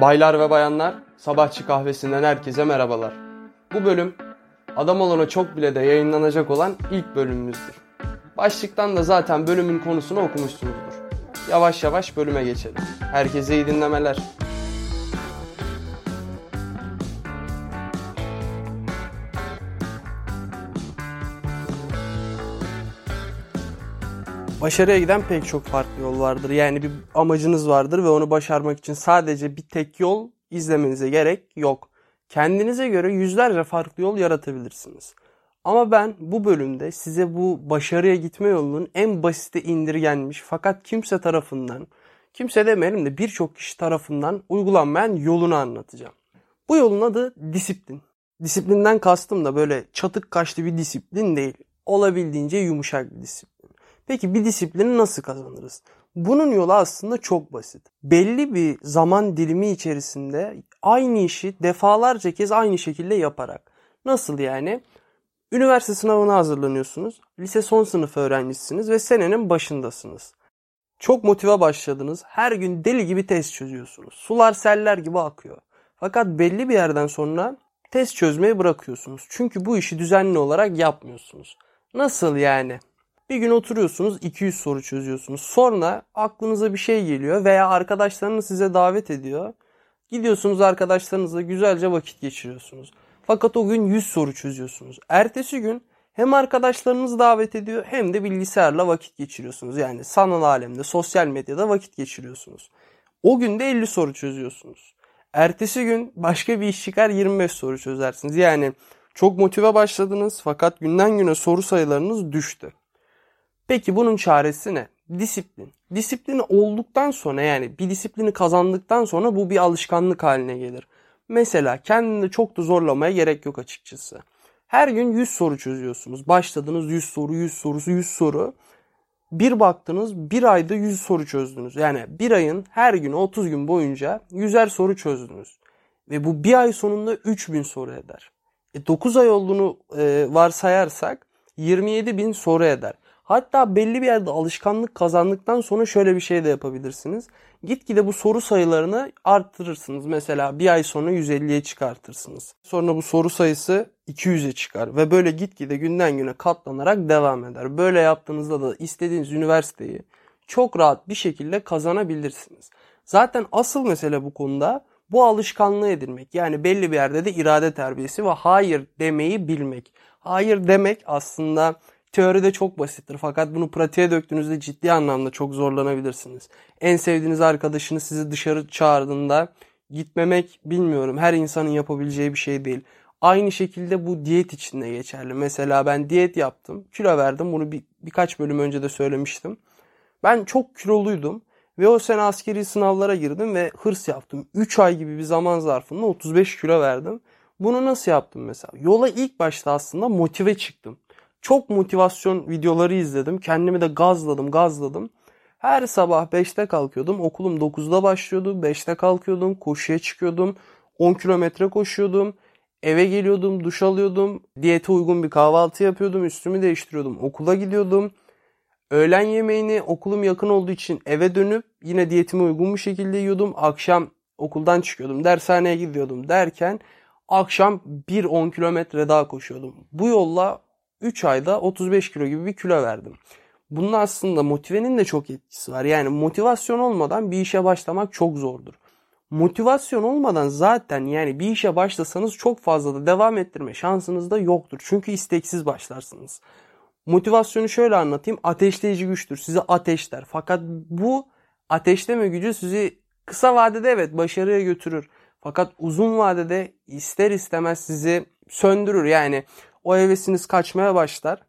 Baylar ve bayanlar, sabahçı kahvesinden herkese merhabalar. Bu bölüm Adam olana çok bile de yayınlanacak olan ilk bölümümüzdür. Başlıktan da zaten bölümün konusunu okumuşsunuzdur. Yavaş yavaş bölüme geçelim. Herkese iyi dinlemeler. Başarıya giden pek çok farklı yol vardır. Yani bir amacınız vardır ve onu başarmak için sadece bir tek yol izlemenize gerek yok. Kendinize göre yüzlerce farklı yol yaratabilirsiniz. Ama ben bu bölümde size bu başarıya gitme yolunun en basite indirgenmiş fakat kimse tarafından, kimse demeyelim de birçok kişi tarafından uygulanmayan yolunu anlatacağım. Bu yolun adı disiplin. Disiplinden kastım da böyle çatık kaşlı bir disiplin değil. Olabildiğince yumuşak bir disiplin. Peki bir disiplini nasıl kazanırız? Bunun yolu aslında çok basit. Belli bir zaman dilimi içerisinde aynı işi defalarca kez aynı şekilde yaparak. Nasıl yani? Üniversite sınavına hazırlanıyorsunuz. Lise son sınıf öğrencisisiniz ve senenin başındasınız. Çok motive başladınız. Her gün deli gibi test çözüyorsunuz. Sular seller gibi akıyor. Fakat belli bir yerden sonra test çözmeyi bırakıyorsunuz. Çünkü bu işi düzenli olarak yapmıyorsunuz. Nasıl yani? Bir gün oturuyorsunuz 200 soru çözüyorsunuz. Sonra aklınıza bir şey geliyor veya arkadaşlarınız size davet ediyor. Gidiyorsunuz arkadaşlarınızla güzelce vakit geçiriyorsunuz. Fakat o gün 100 soru çözüyorsunuz. Ertesi gün hem arkadaşlarınız davet ediyor hem de bilgisayarla vakit geçiriyorsunuz. Yani sanal alemde, sosyal medyada vakit geçiriyorsunuz. O gün de 50 soru çözüyorsunuz. Ertesi gün başka bir iş çıkar 25 soru çözersiniz. Yani çok motive başladınız fakat günden güne soru sayılarınız düştü. Peki bunun çaresi ne? Disiplin. Disiplini olduktan sonra yani bir disiplini kazandıktan sonra bu bir alışkanlık haline gelir. Mesela kendini çok da zorlamaya gerek yok açıkçası. Her gün 100 soru çözüyorsunuz. Başladınız 100 soru, 100 sorusu, 100 soru. Bir baktınız bir ayda 100 soru çözdünüz. Yani bir ayın her gün 30 gün boyunca 100'er soru çözdünüz. Ve bu bir ay sonunda 3000 soru eder. E 9 ay olduğunu e, varsayarsak 27 bin soru eder. Hatta belli bir yerde alışkanlık kazandıktan sonra şöyle bir şey de yapabilirsiniz. Gitgide bu soru sayılarını arttırırsınız. Mesela bir ay sonra 150'ye çıkartırsınız. Sonra bu soru sayısı 200'e çıkar ve böyle gitgide günden güne katlanarak devam eder. Böyle yaptığınızda da istediğiniz üniversiteyi çok rahat bir şekilde kazanabilirsiniz. Zaten asıl mesele bu konuda bu alışkanlığı edinmek. Yani belli bir yerde de irade terbiyesi ve hayır demeyi bilmek. Hayır demek aslında teoride çok basittir fakat bunu pratiğe döktüğünüzde ciddi anlamda çok zorlanabilirsiniz. En sevdiğiniz arkadaşınız sizi dışarı çağırdığında gitmemek bilmiyorum her insanın yapabileceği bir şey değil. Aynı şekilde bu diyet için de geçerli. Mesela ben diyet yaptım, kilo verdim. Bunu bir, birkaç bölüm önce de söylemiştim. Ben çok kiloluydum ve o sene askeri sınavlara girdim ve hırs yaptım. 3 ay gibi bir zaman zarfında 35 kilo verdim. Bunu nasıl yaptım mesela? Yola ilk başta aslında motive çıktım. Çok motivasyon videoları izledim. Kendimi de gazladım, gazladım. Her sabah 5'te kalkıyordum. Okulum 9'da başlıyordu. 5'te kalkıyordum. Koşuya çıkıyordum. 10 kilometre koşuyordum. Eve geliyordum, duş alıyordum. Diyete uygun bir kahvaltı yapıyordum. Üstümü değiştiriyordum. Okula gidiyordum. Öğlen yemeğini okulum yakın olduğu için eve dönüp yine diyetime uygun bir şekilde yiyordum. Akşam okuldan çıkıyordum. Dershaneye gidiyordum derken akşam 1-10 kilometre daha koşuyordum. Bu yolla 3 ayda 35 kilo gibi bir kilo verdim. Bunun aslında motivenin de çok etkisi var. Yani motivasyon olmadan bir işe başlamak çok zordur. Motivasyon olmadan zaten yani bir işe başlasanız çok fazla da devam ettirme şansınız da yoktur. Çünkü isteksiz başlarsınız. Motivasyonu şöyle anlatayım. Ateşleyici güçtür. Sizi ateşler. Fakat bu ateşleme gücü sizi kısa vadede evet başarıya götürür. Fakat uzun vadede ister istemez sizi söndürür. Yani o hevesiniz kaçmaya başlar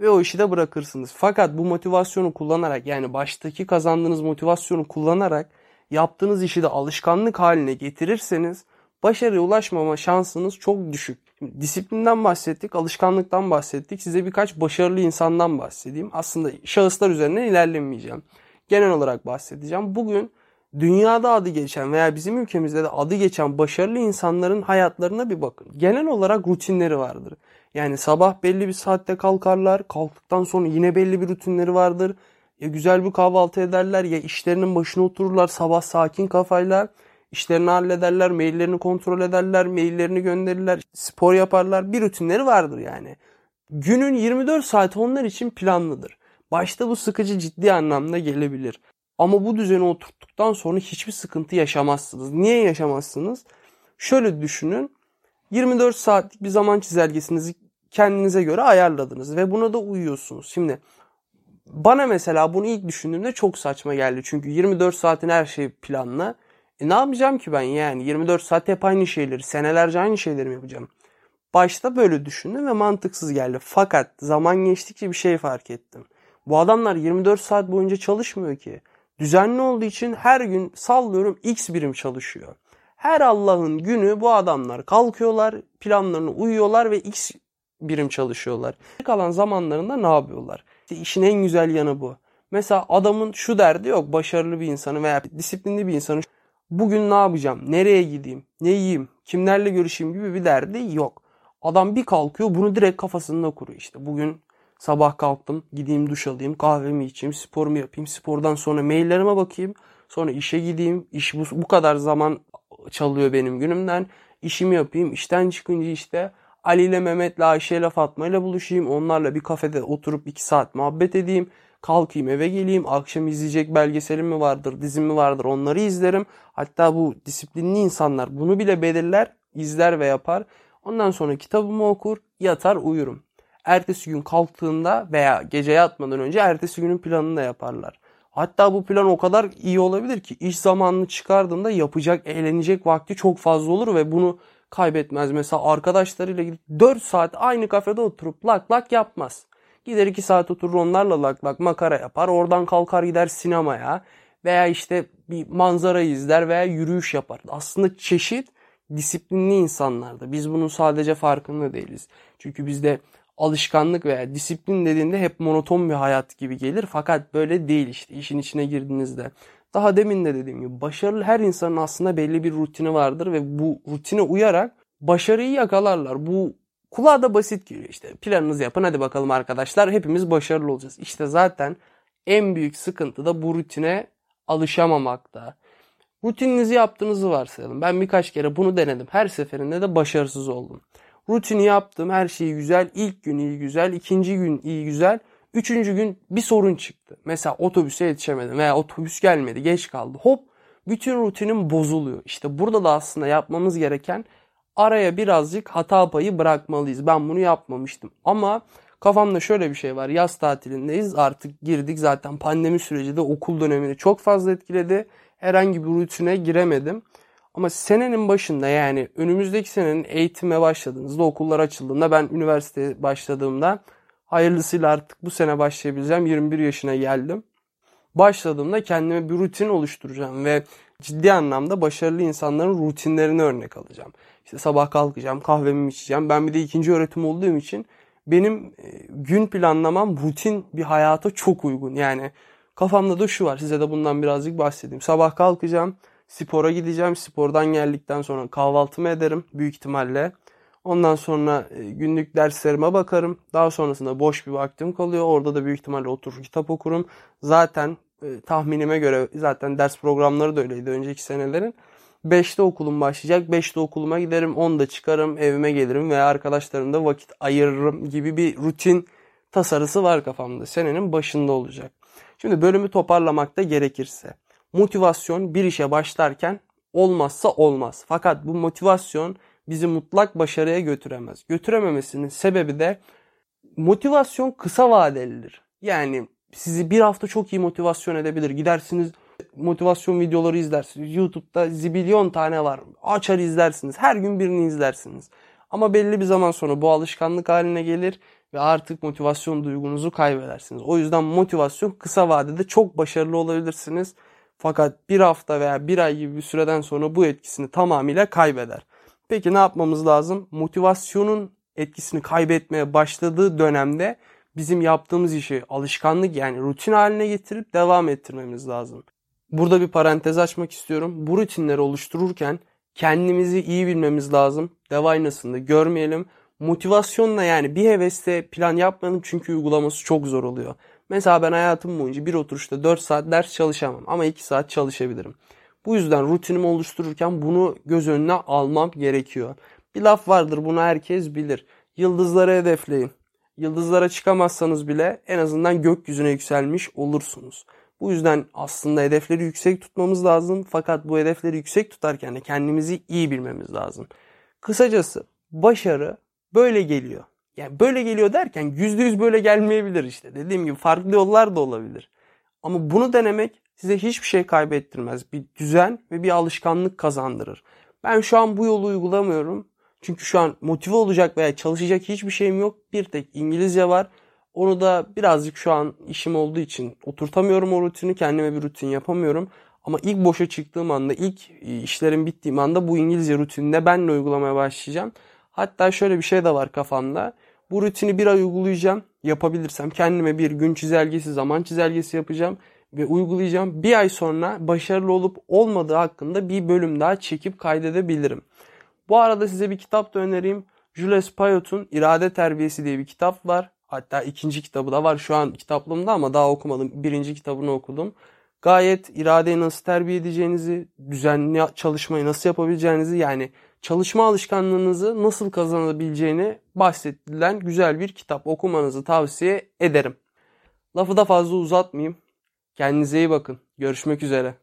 ve o işi de bırakırsınız. Fakat bu motivasyonu kullanarak yani baştaki kazandığınız motivasyonu kullanarak yaptığınız işi de alışkanlık haline getirirseniz başarıya ulaşmama şansınız çok düşük. Şimdi disiplinden bahsettik, alışkanlıktan bahsettik. Size birkaç başarılı insandan bahsedeyim. Aslında şahıslar üzerinden ilerlemeyeceğim. Genel olarak bahsedeceğim. Bugün dünyada adı geçen veya bizim ülkemizde de adı geçen başarılı insanların hayatlarına bir bakın. Genel olarak rutinleri vardır. Yani sabah belli bir saatte kalkarlar. Kalktıktan sonra yine belli bir rutinleri vardır. Ya güzel bir kahvaltı ederler ya işlerinin başına otururlar sabah sakin kafayla. işlerini hallederler, maillerini kontrol ederler, maillerini gönderirler, spor yaparlar. Bir rutinleri vardır yani. Günün 24 saati onlar için planlıdır. Başta bu sıkıcı ciddi anlamda gelebilir. Ama bu düzeni oturttuktan sonra hiçbir sıkıntı yaşamazsınız. Niye yaşamazsınız? Şöyle düşünün. 24 saatlik bir zaman çizelgesinizi kendinize göre ayarladınız ve buna da uyuyorsunuz. Şimdi bana mesela bunu ilk düşündüğümde çok saçma geldi. Çünkü 24 saatin her şeyi planlı. E ne yapacağım ki ben yani 24 saat hep aynı şeyleri, senelerce aynı şeyleri mi yapacağım? Başta böyle düşündüm ve mantıksız geldi. Fakat zaman geçtikçe bir şey fark ettim. Bu adamlar 24 saat boyunca çalışmıyor ki. Düzenli olduğu için her gün sallıyorum x birim çalışıyor. Her Allah'ın günü bu adamlar kalkıyorlar, planlarını uyuyorlar ve x birim çalışıyorlar. Kalan zamanlarında ne yapıyorlar? İşte işin en güzel yanı bu. Mesela adamın şu derdi yok. Başarılı bir insanı veya disiplinli bir insanı bugün ne yapacağım? Nereye gideyim? Ne yiyeyim? Kimlerle görüşeyim gibi bir derdi yok. Adam bir kalkıyor bunu direkt kafasında kuruyor. İşte bugün sabah kalktım gideyim duş alayım kahvemi içeyim sporumu yapayım. Spordan sonra maillerime bakayım. Sonra işe gideyim. İş bu, bu kadar zaman çalıyor benim günümden. İşimi yapayım. İşten çıkınca işte Ali ile Mehmet'le Ayşe ile Fatma ile buluşayım. Onlarla bir kafede oturup iki saat muhabbet edeyim. Kalkayım eve geleyim. Akşam izleyecek belgeselim mi vardır, dizim mi vardır onları izlerim. Hatta bu disiplinli insanlar bunu bile belirler, izler ve yapar. Ondan sonra kitabımı okur, yatar uyurum. Ertesi gün kalktığında veya gece yatmadan önce ertesi günün planını da yaparlar. Hatta bu plan o kadar iyi olabilir ki iş zamanını çıkardığında yapacak, eğlenecek vakti çok fazla olur ve bunu kaybetmez. Mesela arkadaşlarıyla gidip 4 saat aynı kafede oturup lak lak yapmaz. Gider 2 saat oturur onlarla lak lak makara yapar. Oradan kalkar gider sinemaya veya işte bir manzara izler veya yürüyüş yapar. Aslında çeşit disiplinli insanlarda. Biz bunun sadece farkında değiliz. Çünkü bizde alışkanlık veya disiplin dediğinde hep monoton bir hayat gibi gelir. Fakat böyle değil işte işin içine girdiğinizde. Daha demin de dediğim gibi başarılı her insanın aslında belli bir rutini vardır ve bu rutine uyarak başarıyı yakalarlar. Bu kulağa da basit geliyor işte planınızı yapın hadi bakalım arkadaşlar hepimiz başarılı olacağız. İşte zaten en büyük sıkıntı da bu rutine alışamamakta. Rutininizi yaptığınızı varsayalım. Ben birkaç kere bunu denedim. Her seferinde de başarısız oldum. Rutini yaptım. Her şey güzel. İlk gün iyi güzel. ikinci gün iyi güzel. Üçüncü gün bir sorun çıktı. Mesela otobüse yetişemedim veya otobüs gelmedi. Geç kaldı. Hop bütün rutinim bozuluyor. İşte burada da aslında yapmamız gereken araya birazcık hata payı bırakmalıyız. Ben bunu yapmamıştım. Ama kafamda şöyle bir şey var. Yaz tatilindeyiz. Artık girdik. Zaten pandemi süreci de okul dönemini çok fazla etkiledi. Herhangi bir rutine giremedim. Ama senenin başında yani önümüzdeki senenin eğitime başladığınızda okullar açıldığında ben üniversiteye başladığımda hayırlısıyla artık bu sene başlayabileceğim 21 yaşına geldim. Başladığımda kendime bir rutin oluşturacağım ve ciddi anlamda başarılı insanların rutinlerini örnek alacağım. İşte sabah kalkacağım, kahvemi içeceğim. Ben bir de ikinci öğretim olduğum için benim e, gün planlamam rutin bir hayata çok uygun. Yani kafamda da şu var. Size de bundan birazcık bahsedeyim. Sabah kalkacağım Spora gideceğim. Spordan geldikten sonra kahvaltımı ederim büyük ihtimalle. Ondan sonra e, günlük derslerime bakarım. Daha sonrasında boş bir vaktim kalıyor. Orada da büyük ihtimalle oturur kitap okurum. Zaten e, tahminime göre zaten ders programları da öyleydi önceki senelerin. 5'te okulum başlayacak. 5'te okuluma giderim. 10'da çıkarım. Evime gelirim veya arkadaşlarımda vakit ayırırım gibi bir rutin tasarısı var kafamda. Senenin başında olacak. Şimdi bölümü toparlamakta gerekirse motivasyon bir işe başlarken olmazsa olmaz. Fakat bu motivasyon bizi mutlak başarıya götüremez. Götürememesinin sebebi de motivasyon kısa vadelidir. Yani sizi bir hafta çok iyi motivasyon edebilir. Gidersiniz motivasyon videoları izlersiniz. YouTube'da zibilyon tane var. Açar izlersiniz. Her gün birini izlersiniz. Ama belli bir zaman sonra bu alışkanlık haline gelir ve artık motivasyon duygunuzu kaybedersiniz. O yüzden motivasyon kısa vadede çok başarılı olabilirsiniz. Fakat bir hafta veya bir ay gibi bir süreden sonra bu etkisini tamamıyla kaybeder. Peki ne yapmamız lazım? Motivasyonun etkisini kaybetmeye başladığı dönemde bizim yaptığımız işi alışkanlık yani rutin haline getirip devam ettirmemiz lazım. Burada bir parantez açmak istiyorum. Bu rutinleri oluştururken kendimizi iyi bilmemiz lazım. Dev aynasında görmeyelim. Motivasyonla yani bir heveste plan yapmayalım çünkü uygulaması çok zor oluyor. Mesela ben hayatım boyunca bir oturuşta 4 saat ders çalışamam ama 2 saat çalışabilirim. Bu yüzden rutinimi oluştururken bunu göz önüne almam gerekiyor. Bir laf vardır bunu herkes bilir. Yıldızları hedefleyin. Yıldızlara çıkamazsanız bile en azından gökyüzüne yükselmiş olursunuz. Bu yüzden aslında hedefleri yüksek tutmamız lazım. Fakat bu hedefleri yüksek tutarken de kendimizi iyi bilmemiz lazım. Kısacası başarı böyle geliyor. Yani böyle geliyor derken yüzde yüz böyle gelmeyebilir işte. Dediğim gibi farklı yollar da olabilir. Ama bunu denemek size hiçbir şey kaybettirmez. Bir düzen ve bir alışkanlık kazandırır. Ben şu an bu yolu uygulamıyorum. Çünkü şu an motive olacak veya çalışacak hiçbir şeyim yok. Bir tek İngilizce var. Onu da birazcık şu an işim olduğu için oturtamıyorum o rutini. Kendime bir rutin yapamıyorum. Ama ilk boşa çıktığım anda, ilk e, işlerim bittiğim anda bu İngilizce rutininde ben de uygulamaya başlayacağım. Hatta şöyle bir şey de var kafamda. Bu rutini bir ay uygulayacağım. Yapabilirsem kendime bir gün çizelgesi, zaman çizelgesi yapacağım ve uygulayacağım. Bir ay sonra başarılı olup olmadığı hakkında bir bölüm daha çekip kaydedebilirim. Bu arada size bir kitap da önereyim. Jules Payot'un İrade Terbiyesi diye bir kitap var. Hatta ikinci kitabı da var şu an kitaplığımda ama daha okumadım. Birinci kitabını okudum. Gayet iradeyi nasıl terbiye edeceğinizi, düzenli çalışmayı nasıl yapabileceğinizi yani çalışma alışkanlığınızı nasıl kazanabileceğini bahsedilen güzel bir kitap okumanızı tavsiye ederim. Lafı da fazla uzatmayayım. Kendinize iyi bakın. Görüşmek üzere.